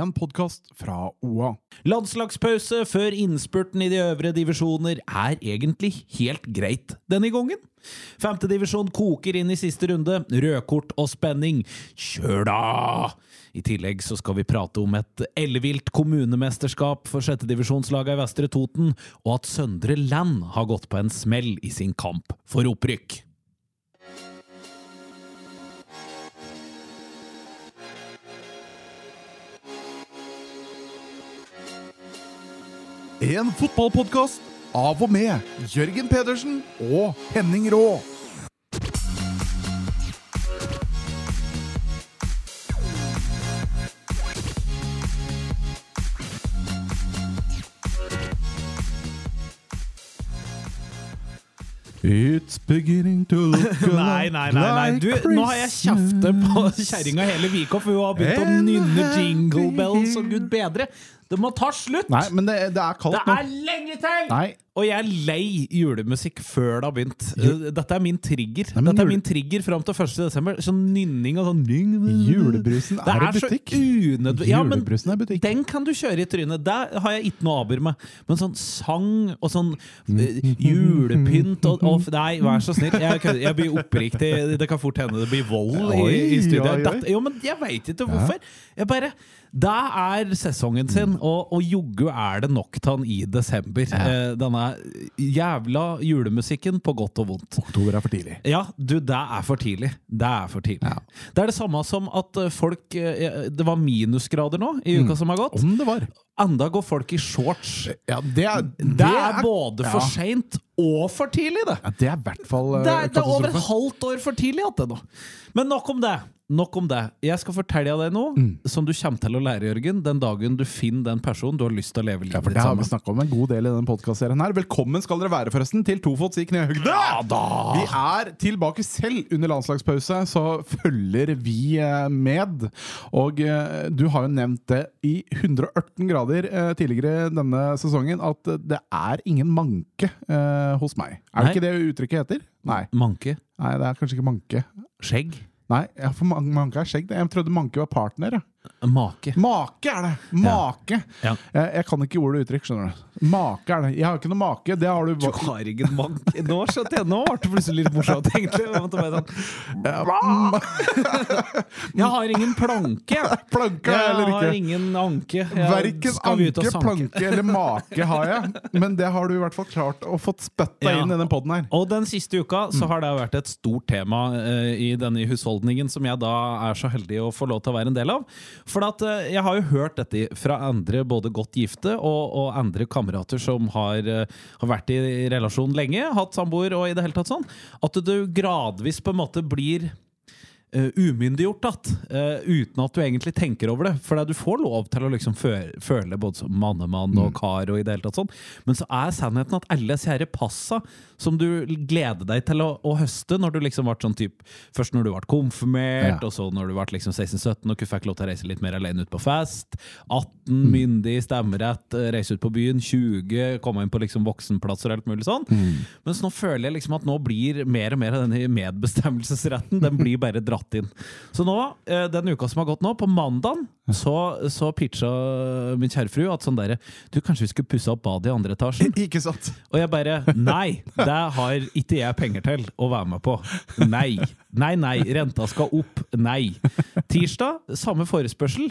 en podkast fra OA. Landslagspause før innspurten i de øvre divisjoner er egentlig helt greit denne gangen. Femtedivisjon koker inn i siste runde. Rødkort og spenning. Kjør da! I tillegg så skal vi prate om et ellevilt kommunemesterskap for sjettedivisjonslaget i Vestre Toten, og at Søndre Land har gått på en smell i sin kamp for opprykk. En fotballpodkast av og med Jørgen Pedersen og Henning Rå. It's beginning to look Nei, nei, nei. nei. Du, nå har jeg kjeftet på kjerringa hele Vikhoff. for hun har begynt å nynne jingle bells og gud bedre. Det må ta slutt! Nei, men det, det er kaldt Det er lenge til! Nei. Og jeg er lei julemusikk før det har begynt. Uh, Dette er min trigger. Nei, Dette er min trigger fram til 1. desember. Sånn nynning og sånn Julebrusen Det er i butikk. Ja, men Julebrusen er butikk. den kan du kjøre i trynet. Det har jeg ikke noe aber med. Men sånn sang og sånn eh, julepynt og, og Nei, vær så snill. Jeg, jeg blir oppriktig Det kan fort hende det blir vold i, i. Dette, jo, men jeg veit ikke hvorfor. Jeg bare det er sesongen sin, og, og joggu er det nok til han i desember. Eh, denne jævla julemusikken på godt og vondt. Oktober er for tidlig. Ja, du, det er for tidlig. Det er for tidlig. Ja. Det er det samme som at eh, folk eh, Det var minusgrader nå i uka som har gått. Om det var. Enda går folk i shorts. Ja, det er, Det er både for ja. seint og for tidlig, det. Ja, det er i hvert fall eh, Det er, det er over et halvt år for tidlig at det nå. Men nok om det. Nok om det. Jeg skal fortelle deg noe Mm. som du kommer til å lære, Jørgen, den dagen du finner den personen du har lyst til å leve Ja, livet for ditt Det har vi snakka om en god del i denne podcastserien her. Velkommen skal dere være forresten til Tofots i knehøgde! Ja da! Vi er tilbake selv under landslagspause, så følger vi eh, med. Og eh, du har jo nevnt det i 118 grader eh, tidligere denne sesongen at det er ingen manke eh, hos meg. Er det Nei. ikke det uttrykket heter? Nei. Manke. Nei, det er kanskje ikke manke. Skjegg. Nei, ja, for man- manke er skjegg. Jeg trodde manke var partner. Ja. Make. Make er det! Make! Ja. Jeg, jeg kan ikke ordet uttrykk, skjønner du. Make er det. Jeg har ikke noe make. Det har du. Du har ingen make. Nå skjønte jeg, nå ble det plutselig litt morsomt, egentlig. Jeg sånn, Jeg har ingen planke. Planke eller ikke Jeg har ingen anke. Verken anke, planke eller make har jeg, men det har du i hvert fall klart å fått spytta Ja. inn i denne poden her. Og den siste uka så har det vært et stort tema uh, i denne husholdningen, som jeg da er så heldig å få lov til å være en del av. For at, eh, jeg har jo hørt dette fra andre både godt gifte og, og andre kamerater som har, eh, har vært i relasjon lenge, hatt samboer og i det hele tatt sånn, at du gradvis på en måte blir uh, umyndiggjort igjen, uh, uten at du egentlig tenker over det. For du får lov til å liksom føle både som mannemann og kar og i det hele tatt sånn. Men så er sannheten at alle disse passa som du gleder deg til å, å høste når du liksom ble sånn typ Først når du ble konfirmert, Ja. og så når du ble liksom 16-17 og fikk lov til å reise litt mer alene ut på fest. 18, myndig, stemmerett, eh, reise ut på byen. 20, komme inn på liksom voksenplasser og alt mulig sånn. Mens nå føler jeg liksom at nå blir mer og mer av denne medbestemmelsesretten Den blir bare dratt inn. Så nå, eh, den uka som har gått nå, på mandagen, så, så pitcha min kjære fru at sånn derre Du, kanskje vi skulle pusse opp badet i andre etasjen? Ikke sant? Og jeg bare Nei, det har ikke jeg penger til å være med på. Nei. Nei, nei. Renta skal opp. Nei. Tirsdag, samme forespørsel.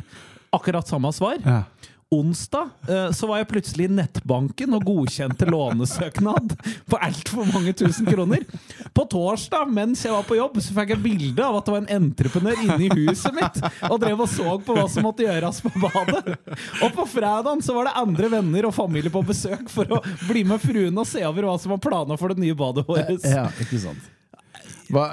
Akkurat samme svar. Ja. Onsdag eh, så var jeg plutselig i nettbanken og godkjente lånesøknad på altfor mange tusen kroner. På torsdag, mens jeg var på jobb, så fikk jeg bilde av at det var en entreprenør inne i huset mitt og drev og så på hva som måtte gjøres på badet. Og på fredagen så var det andre venner og familie på besøk for å bli med fruen og se over hva som var plana for det nye badet vårt. Ja, ikke sant. Hva,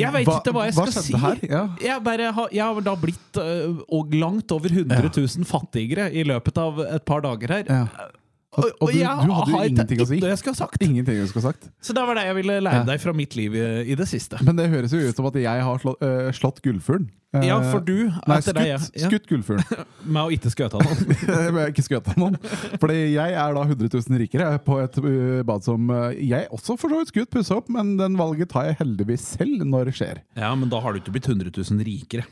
Jeg vet ikke hva jeg skal skjedde si. her? Ja. Jeg, bare har, jeg har da blitt og langt over 100 000 fattigere i løpet av et par dager her. Ja. Og, og du, jeg du hadde jo ingenting å si. det jeg skulle ha sagt. Ingenting du skulle ha sagt. Så det var det jeg ville lære deg fra mitt liv i, i det siste. Men det høres jo ut som at jeg har slått, øh, slått gullfuglen. Ja, for du Nei, skutt, deg, ja. Skutt gullfuglen. Med å ikke skøte noen. Med ikke skøte noen. Fordi jeg er da 100 000 rikere på et uh, bad som uh, jeg også for så vidt skutt pusse opp, men den valget tar jeg heldigvis selv når det skjer. Ja, men da har du ikke blitt 100 000 rikere.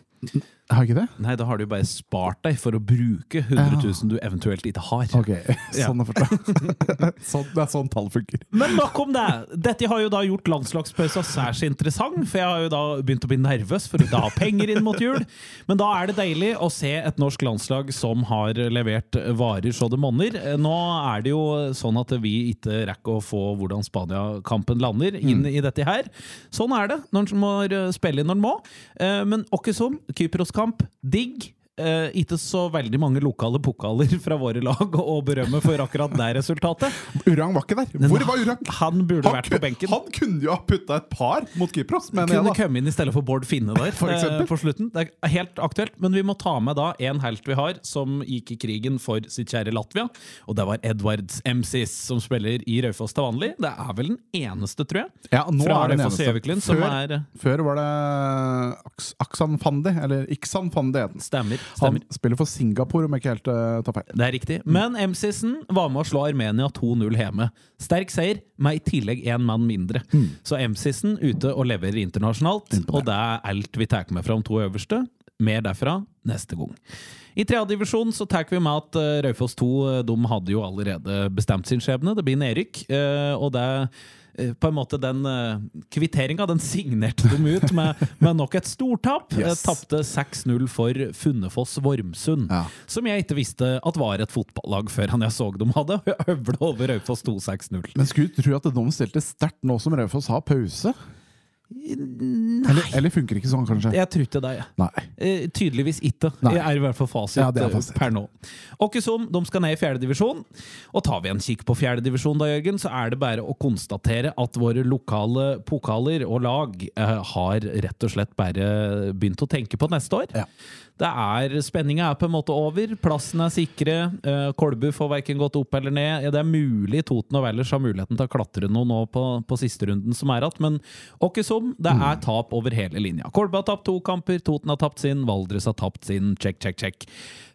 Har ikke det? Nei, da har du jo bare spart deg for å bruke 100 000 du eventuelt ikke har. Ok, sånn å forstå. sånn, det er sånn tall funker. Men nok om det! Dette har jo da gjort landslagspausen særs interessant, for jeg har jo da begynt å bli nervøs for å ha penger inn mot jul. Men da er det deilig å se et norsk landslag som har levert varer så det monner. Nå er det jo sånn at vi ikke rekker å få hvordan Spania-kampen lander inn i dette her. Sånn er det når en må spille når en må. Eh, Men åkke som, Kypros-kamp, digg. Eh, ikke så veldig mange lokale pokaler fra våre lag å berømme for akkurat det resultatet. Urang var ikke der. Hvor var Urang? Han burde vært på benken. han kunne jo ha putta et par mot Kypros, Men Kunne jeg komme inn i stedet for Bård Finne der eh, på slutten. Det er helt aktuelt, men vi må ta med da en helt vi har som gikk i krigen for sitt kjære Latvia. Og det var Edwards MCs, som spiller i Raufoss til vanlig. Det er vel den eneste, tror jeg. Ja, nå fra er det den Raufoss eneste. Som Før- Før var det Aksan Fandi, eller Iksan Fandi het han. Stemmer. Han stemmer. spiller for Singapore, om jeg ikke helt uh, tar feil. Det er riktig. Men MCs-en var med å slå Armenia 2-0 hjemme. Sterk seier, med i tillegg én mann mindre. Så MCs-en ute og leverer internasjonalt, og det er alt vi tar med fra de to øverste. Mer derfra neste gang. I tredjedivisjon så tar vi med at eh, Raufoss 2 eh, de hadde jo allerede bestemt sin skjebne. Det blir nedrykk. eh, og det på en måte Den uh, kvitteringa den signerte de ut med, med nok et stortap. Yes. Tapte 6-0 for Funnefoss Vormsund. Ja. Som jeg ikke visste at var et fotballag før han jeg så dem hadde høvla over Raufoss 2-6-0. Men skulle du tro at de stilte sterkt nå som Raufoss har pause? Eller, eller funker ikke sånn, kanskje? Jeg tror ikke det. Ja. Nei. Eh, tydeligvis ikke. Nei. Det er i hvert fall fasit, Ja, det er eh, fasit. per nå. Åkesund de skal ned i fjerdedivisjon. Og tar vi en kikk på fjerdedivisjon, da, Jørgen, så er det bare å konstatere at våre lokale pokaler og lag eh, har rett og slett bare begynt å tenke på neste år. Ja. Det er, Spenninga er på en måte over. Plassen er sikre. Eh, Kolbu får verken gått opp eller ned. Det er mulig Toten og Vellers har muligheten til å klatre noe nå på, på siste runden som er igjen, men åkkesom, det er tap over hele linja. Kolbe har tapt to kamper, Toten har tapt sin, Valdres har tapt sin. Check, check, check.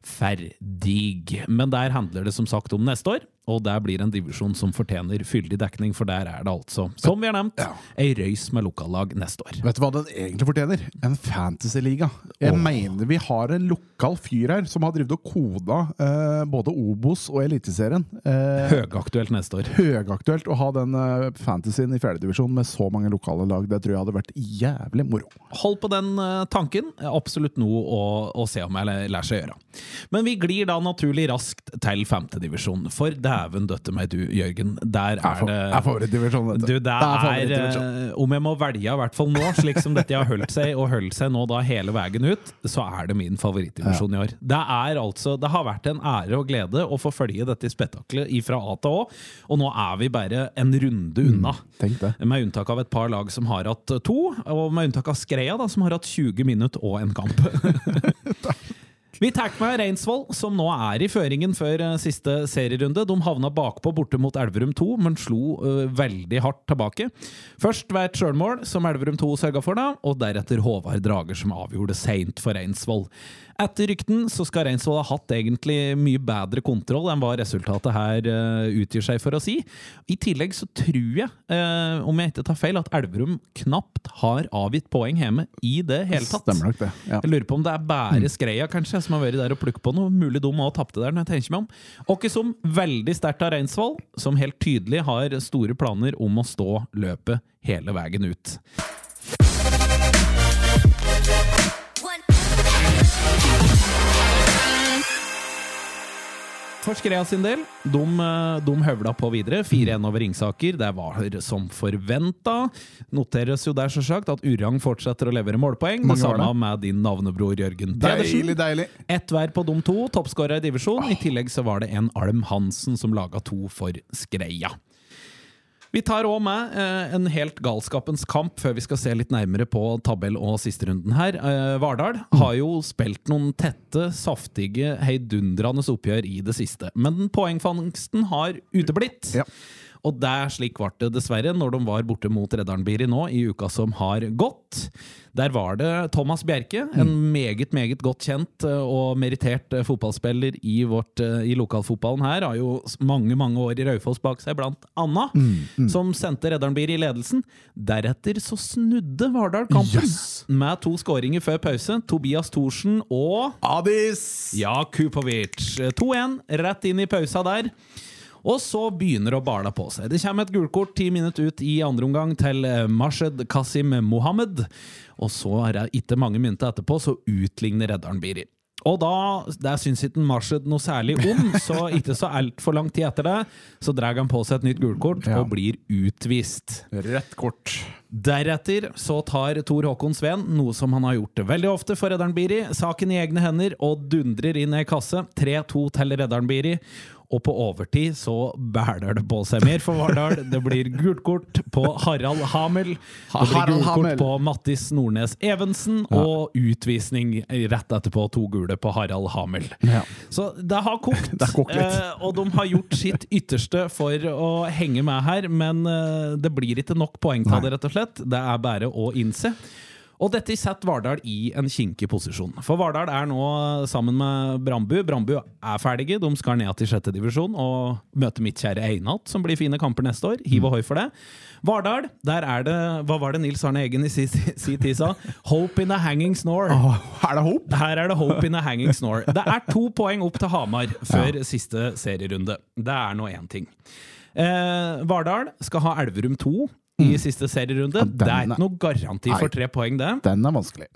Ferdig. Men der handler det som sagt om neste år, og der blir en divisjon som fortjener fyldig dekning, for der er det altså, som vi har nevnt, Ja. ei røys med lokallag neste år. Vet du hva den egentlig fortjener? En fantasyliga. Jeg oh. mener vi har en lokal fyr her som har drevet og koda eh, både Obos og Eliteserien. Eh, Høgaktuelt neste år. Høgaktuelt å ha den eh, fantasyen i fjerdedivisjon med så mange lokale lag. Det tror jeg hadde vært jævlig moro. Hold på den eh, tanken. Absolutt noe å, å se om jeg lærer seg å gjøre. Men vi glir da naturlig raskt til femtedivisjon. For dæven døtte meg du, Jørgen. Der er det er favorittdivisjonen, Du, det er, eh, Om jeg må velge, i hvert fall nå, slik som dette har holdt seg, og holdt seg nå da hele veien ut, så er det min favorittdivisjon i år. Det er altså, det har vært en ære og glede å få følge dette spetakkelet fra A til Å, og nå er vi bare en runde unna. Tenk det. Med unntak av et par lag som har hatt to, og med unntak av Skreia, da, som har hatt 20 minutter og en kamp. Vi tar med Reinsvoll, som nå er i føringen før eh, siste serierunde. De havna bakpå borte mot Elverum 2, men slo uh, veldig hardt tilbake. Først ved et sjølmål, som Elverum 2 sørga for, da, og deretter Håvard Drager, som avgjorde seint for Reinsvoll. Etter rykten så skal Reinsvoll ha hatt egentlig mye bedre kontroll enn hva resultatet her uh, utgir seg for å si. I tillegg så tror jeg, uh, om jeg ikke tar feil, at Elverum knapt har avgitt poeng hjemme i det hele tatt. Stemmer nok det. Ja. Jeg lurer på om det er bare Skreia kanskje som har vært der og plukket på noe. Mulig de òg tapte der, når jeg tenker meg om. Åkkesom veldig sterkt av Reinsvoll, som helt tydelig har store planer om å stå løpet hele veien ut. For Skrea sin del, de, eh, de høvla på videre. 4-1 over Ringsaker. Det var som forventa. Noteres jo der selvsagt at Urang fortsetter å levere målpoeng. Mange det samme med din navnebror Jørgen Pedersen. Deilig, deilig. Ett hver på de to, toppskårer i divisjon. I tillegg så var det en Alm Hansen som laga to for Skreia. Vi tar òg med eh, en helt galskapens kamp før vi skal se litt nærmere på tabell og sisterunden her. Eh, Vardal har jo spilt noen tette, saftige, heidundrende oppgjør i det siste. Men poengfangsten har uteblitt. Ja. Og det er slik ble det dessverre når de var borte mot Reddarnbiri nå i uka som har gått. Der var det Thomas Bjerke, en meget meget godt kjent eh, og merittert eh, fotballspiller i, vårt, eh, i lokalfotballen her. Har jo mange mange år i Raufoss bak seg, blant anna, som sendte Reddarnbiri i ledelsen. Deretter så snudde Vardal kampen Yes. med to skåringer før pause. Tobias Thorsen og Adis! ja, Kupovic. 2-1, rett inn i pausa der. Og så begynner å bale på seg. Det kommer et gulkort ti minutter ut i andre omgang til eh, Mashed Kasim Mohammed. Og så er det ikke mange minutter etterpå, så utligner redderen Biri. Og da, der syns ikke Mashed noe særlig om, så ikke så altfor lang tid etter det, så drar han på seg et nytt gulkort Ja. og blir utvist. Rett kort. Deretter så tar Tor Håkon Sveen, noe som han har gjort veldig ofte for Redderen Biri, saken i egne hender og dundrer inn i kasse. 3-2 til Redderen Biri. Og på overtid så bæler det på seg mer for Vardal. Det blir gult kort på Harald Hamel. Det blir gult kort på Mattis Nordnes Evensen. Og utvisning rett etterpå, to gule på Harald Hamel. Ja. Så det har kokt, Det kokt eh, og de har gjort sitt ytterste for å henge med her, men eh, det blir ikke nok poeng av det, rett og slett. Det er bare å innse. Og dette setter Vardal i en kinkig posisjon. For Vardal er nå sammen med Brambu. Brambu er ferdige, de skal ned til sjette divisjon og møte mitt kjære Einat, som blir fine kamper neste år. Hiv og hoi for det. Vardal, der er det Hva var det Nils Arne Eggen i sin si tid sa? Hope in a hanging snore. Oh, er det hope? Her er det hope in a hanging snore. Det er to poeng opp til Hamar før siste serierunde. Det er nå én ting. Eh, Vardal skal ha Elverum 2 i siste serierunde. Ja, det er er- ikke noe garanti for tre poeng, det. Den er vanskelig.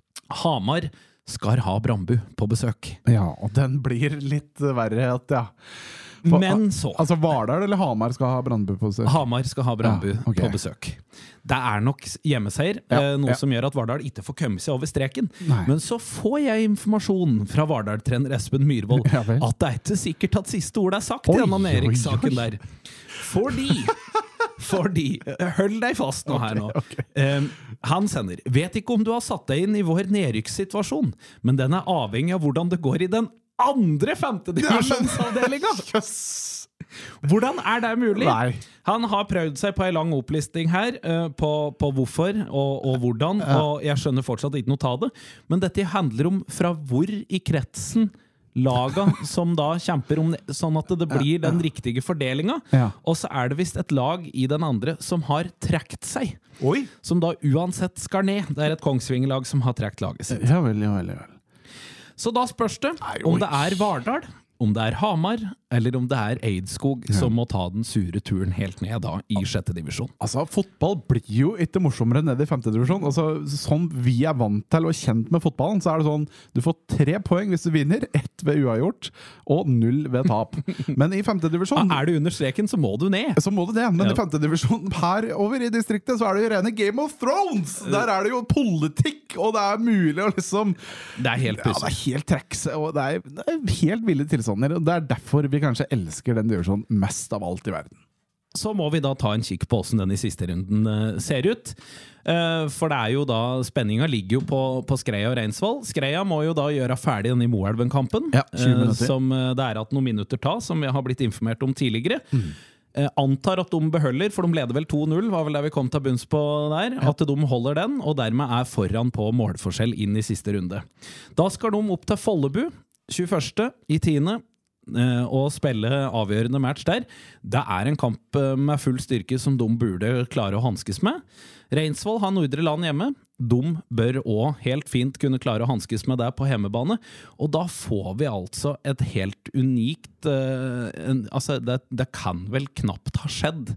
Hamar skal ha Brambu på besøk. Ja, og den blir litt verre at, ja. Men så Altså Vardal eller Hamar skal ha Brandbu på besøk? Hamar skal ha Brandbu Ja, okay. på besøk. Det er nok hjemmeseier, Ja, eh, noe ja. som gjør at Vardal ikke får kommet seg over streken. Nei. Men så får jeg informasjon fra Vardal-trener Espen Myhrvold at det er ikke sikkert at siste ord er sagt Oi, i denne Erik-saken der. Fordi Fordi Hold deg fast nå her nå. Eh, han sender Vet ikke om du har satt deg inn i vår nedrykkssituasjon, men den er avhengig av hvordan det går i den andre femtedivisjonsavdelinga! yes. Hvordan er det mulig? Nei. Han har prøvd seg på ei lang opplisting her uh, på, på hvorfor og, og hvordan, og jeg skjønner fortsatt ikke noe av det. Men dette handler om fra hvor i kretsen laga som da kjemper om det, sånn at det blir den riktige fordelinga. Ja. Og så er det visst et lag i den andre som har trukket seg. Oi! Som da uansett skal ned. Det er et Kongsvinger-lag som har trukket laget sitt. Ja vel, ja vel. Ja vel. Så da spørs det om det er Vardal, om det er Hamar, eller om det er Eidskog som må ta den sure turen helt ned da i sjette divisjon. Altså, Fotball blir jo ikke morsommere ned i femtedivisjon. Altså, sånn vi er vant til og kjent med fotballen, så er det sånn du får tre poeng hvis du vinner, ett ved uavgjort og null ved tap. Men i femte femtedivisjon Er du under streken, så må du ned. så må du det, men Ja. i femtedivisjon her over i distriktet så er det jo rene Game of Thrones! Der er det jo politikk, og det er mulig å liksom Det er helt Ja, det er helt trekse, og det er, det er helt ville tilstander. Og det er derfor vi kanskje elsker den divisjonen mest av alt i verden. Så må vi da ta en kikk på åssen den i siste runden eh, ser ut. Eh, For det er jo da Spenninga ligger jo på, på Skreia og Reinsvoll. Skreia må jo da gjøre ferdig denne Moelven-kampen, Ja, 20 eh, som det er at noen minutter ta, som vi har blitt informert om tidligere. Eh, antar at de beholder, for de leder vel 2-0, var vel der vi kom til bunns på der. At de holder den, og dermed er foran på målforskjell inn i siste runde. Da skal de opp til Follebu, 21. i 10. eh, og spille avgjørende match der. Det er en kamp eh, med full styrke som de burde klare å hanskes med. Reinsvoll har Nordre Land hjemme. De bør òg helt fint kunne klare å hanskes med det på hjemmebane. Og da får vi altså et helt unikt eh, Altså, det, det kan vel knapt ha skjedd.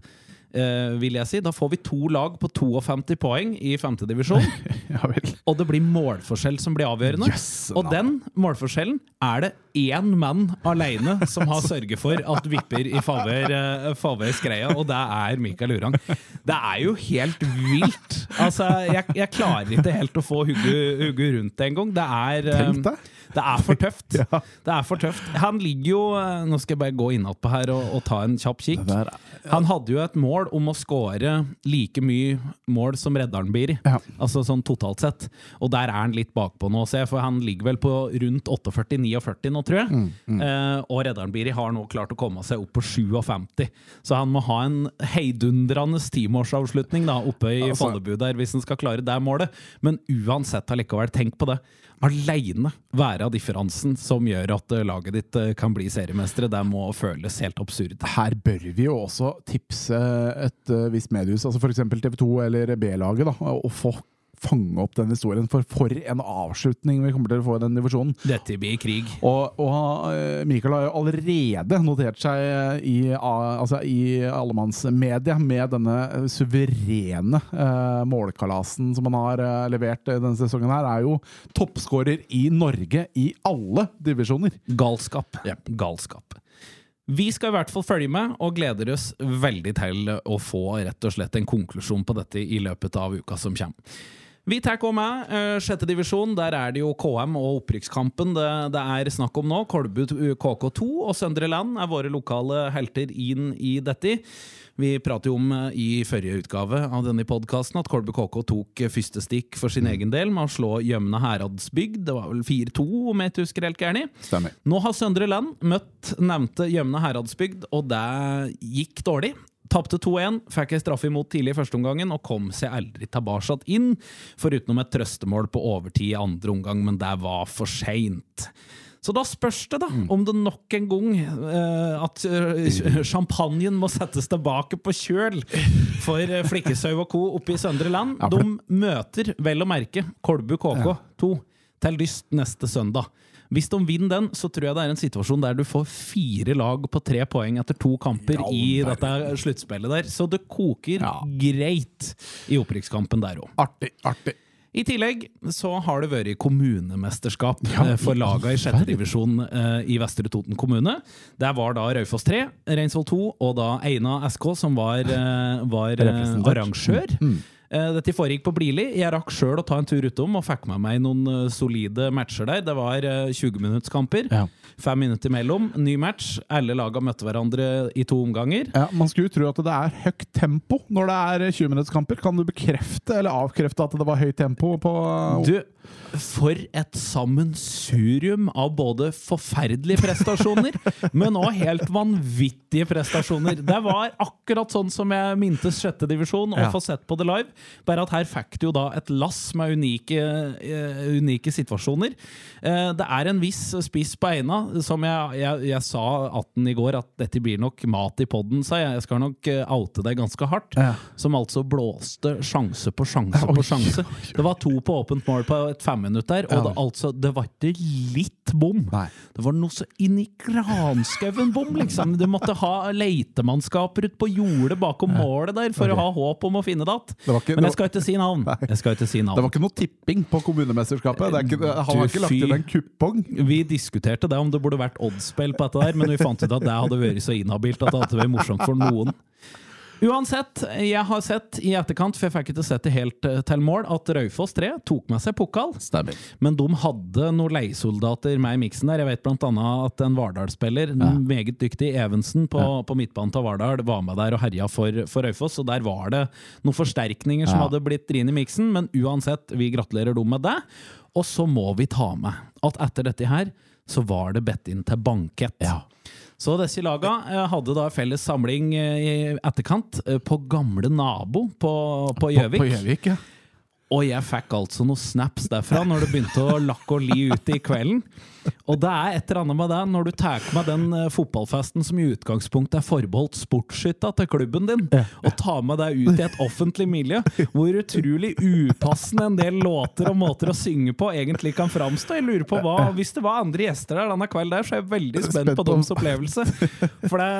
Eh, vil jeg si. Da får vi to lag på 52 poeng i femtedivisjon. Ja vel. Og det blir målforskjell som blir avgjørende. Yes, og den målforskjellen er det én mann alene som har sørget for at vipper i favør uh, Skreia, og det er Mikael Urang. Det er jo helt vilt! Altså, jeg, jeg klarer ikke helt å få hugget rundt det engang. Det er uh, Tenk deg. Det er for tøft. Det er for tøft. Han ligger jo eh, Nå skal jeg bare gå innatpå her og, og ta en kjapp kikk. Der, ja. Han hadde jo et mål om å skåre like mye mål som redderen blir. Ja. Altså sånn totalt sett. Og der er han litt bakpå nå, ser jeg, for han ligger vel på rundt 48-49 nå, tror jeg. Eh, og redderen Biri har nå klart å komme seg opp på 57. Så han må ha en heidundrende timårsavslutning da, oppe i Altså- Follebu der, hvis han skal klare det målet. Men uansett allikevel, tenk på det. Aleine være differansen som gjør at eh, laget ditt eh, kan bli seriemestere. Det må føles helt absurd. her bør vi jo også tipse et uh, visst mediehus, altså f.eks. TV 2 eller B-laget, da, og få fange opp den historien. For for en avslutning vi kommer til å få i den divisjonen. Dette blir krig. Og, og Michael Mikael har jo allerede notert seg eh, i, altså i allemannsmedia med denne suverene uh, målkalasen som han har uh, levert eh, denne sesongen her, er jo toppskårer i Norge i alle divisjoner. Galskap. Galskap. Vi skal i hvert fall følge med, og gleder oss veldig til å få rett og slett en konklusjon på dette i løpet av uka som kommer. Vi tar også med eh, sjette divisjon. Der er det jo KM og opprykkskampen det, det er snakk om nå. Kolbu KK2 og Søndre Land er våre lokale helter inn i dette. Vi pratet jo om eh, i forrige utgave av denne podkasten at Kolbu KK tok eh, første stikk for sin egen del med å slå Gjømne heradsbygd. Det var vel 4-2, om jeg ikke husker helt gærent. Nå har Søndre Land møtt nevnte Gjømne heradsbygd, og det gikk dårlig. Tapte 2-1, fikk ei straffe imot tidlig i første omgangen og kom seg aldri tilbake inn, foruten et trøstemål på overtid i andre omgang, men det var for seint. Så da spørs det, da, om det nok en gang eh, at sjampanjen champagnen må settes tilbake på kjøl for eh, Flikkeshaug og co. oppe i Søndre Land. De møter vel å merke Kolbu KK2 til Lyst neste søndag. Hvis de vinner den, så tror jeg det er en situasjon der du får fire lag på tre poeng etter to kamper Ja, i dette sluttspillet der. Så det koker Ja. greit i opprykkskampen der òg. Artig, artig. I tillegg så har det vært kommunemesterskap Ja, eh, for laga i sjette divisjon eh, i Vestre Toten kommune. Der var da Raufoss 3, Reinsvoll 2 og da Eina SK som var, eh, var arrangør. Eh, Dette foregikk på Blili. Jeg rakk sjøl å ta en tur utom og fikk med meg noen eh, solide matcher der. Det var eh, 20-minuttskamper. Ja. Fem minutter imellom. Ny match. Alle laga møtte hverandre i to omganger. Ja, Man skulle jo tro at det er høyt tempo når det er 20-minuttskamper. Kan du bekrefte eller avkrefte at det var høyt tempo på Du, for et sammensurium av både forferdelige prestasjoner, men òg helt vanvittige prestasjoner. Det var akkurat sånn som jeg mintes sjette divisjon å Ja. få sett på det live. Bare at her fikk du jo da et lass med unike, eh, unike situasjoner. Eh, det er en viss spiss på Eina, som jeg, jeg, jeg sa 18 i går, at dette blir nok mat i podden, sa jeg. Jeg skal nok eh, oute deg ganske hardt. Ja. Som altså blåste sjanse på sjanse på sjanse. Det var to på åpent mål på et femminutt der, og Ja. det, altså, det var ikke litt bom. Nei. Det var noe så inn i granskauen bom, liksom. Du måtte ha leitemannskaper ut på jordet bakom målet der for Ok. å ha håp om å finne det igjen. Ikke- Men jeg skal ikke si navn. Jeg skal ikke si Det var ikke noe tipping på kommunemesterskapet. Det er ikke, han har ikke lagt inn en kupong. Vi diskuterte det om det burde vært oddsspill på dette der, men vi fant ut at det hadde vært så inhabilt at det hadde vært morsomt for noen. Uansett, jeg har sett i etterkant, for jeg fikk ikke sett det helt eh, til mål, at Raufoss 3 tok med seg pokal. Stemmer. Men de hadde noen leiesoldater med i miksen der. Jeg vet annet at en Vardal-spiller, meget dyktig Evensen på, på midtbanen til Vardal, var med der og herja for, for Raufoss. Og der var det noen forsterkninger som Ja. hadde blitt drine i miksen, men uansett, vi gratulerer dem med det. Og så må vi ta med at etter dette her, så var det bedt inn til bankett. Ja. Så disse laga eh, hadde da felles samling eh, i etterkant eh, på gamle nabo på Gjøvik. på Gjøvik, ja. Og jeg fikk altså noen snaps derfra når det begynte å lakke og li ute i kvelden. Og det er et eller annet med det når du tar med den eh, fotballfesten som i utgangspunktet er forbeholdt sportsskytta til klubben din, og tar med deg ut i et offentlig miljø, hvor utrolig upassende en del låter og måter å synge på egentlig kan framstå. Jeg lurer på hva, Hvis det var andre gjester der denne kvelden, der, så er jeg veldig spent på deres opplevelse. For det,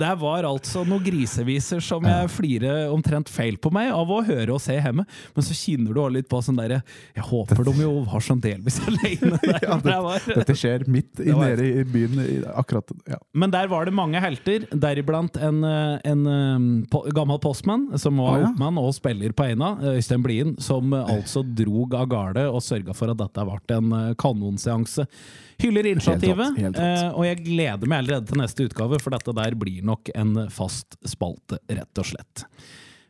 det var altså noen griseviser som jeg flirer omtrent feil på meg av å høre og se hjemme. Men så kjenner du også litt på sånn derre Jeg håper de jo var sånn delvis alene der. Ja, Det var- Dette skjer midt i, nede i byen. i- Akkurat, ja. Men der var det mange helter, deriblant en, eh, en eh, po gammel postmann som var Ah, ja. oppmann og spiller på Eina, eh, Øystein Blien, som eh, altså drog av gårde og sørga for at dette ble en eh, kanonseanse. Hyller initiativet, rått, helt rått. eh, og jeg gleder meg allerede til neste utgave, for dette der blir nok en fast spalte, rett og slett.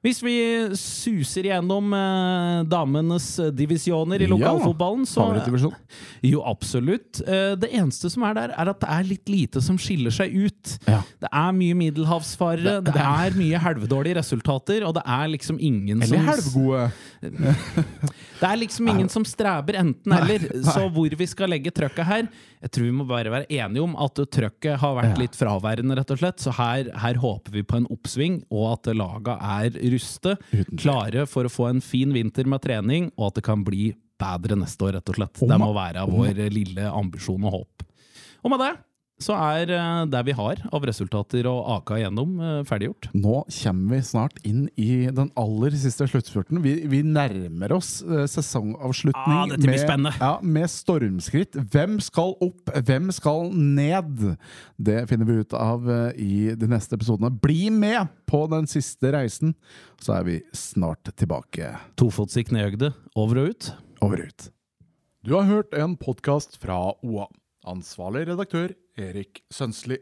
Hvis vi suser gjennom eh, damenes divisjoner i Ja, lokalfotballen, så Favorittdivisjon. jo, absolutt. Eh, Det eneste som er der, er at det er litt lite som skiller seg ut. Ja. Det er mye middelhavsfarere, det, Det- er mye helvedårlige resultater, og det er liksom ingen Eller som helvgode. Det er liksom ingen som streber enten-eller. Så hvor vi skal legge trøkket her Jeg tror vi må bare være enige om at trøkket har vært litt fraværende, rett og slett. Så her, her håper vi på en oppsving, og at laga er ruste, klare for å få en fin vinter med trening, og at det kan bli bedre neste år, rett og slett. Det må være vår lille ambisjon og håp. Og med det så er eh, det vi har av resultater og aka igjennom, eh, ferdiggjort. Nå kommer vi snart inn i den aller siste sluttspurten. Vi, vi nærmer oss eh, sesongavslutning Ah, med, ja, med stormskritt. Hvem skal opp, hvem skal ned? Det finner vi ut av i de neste episodene. Bli med på den siste reisen, så er vi snart tilbake. Tofots i knehøgde, over og ut. Over og ut. Du har hørt en podkast fra OA. Ansvarlig redaktør Erik Sønsli.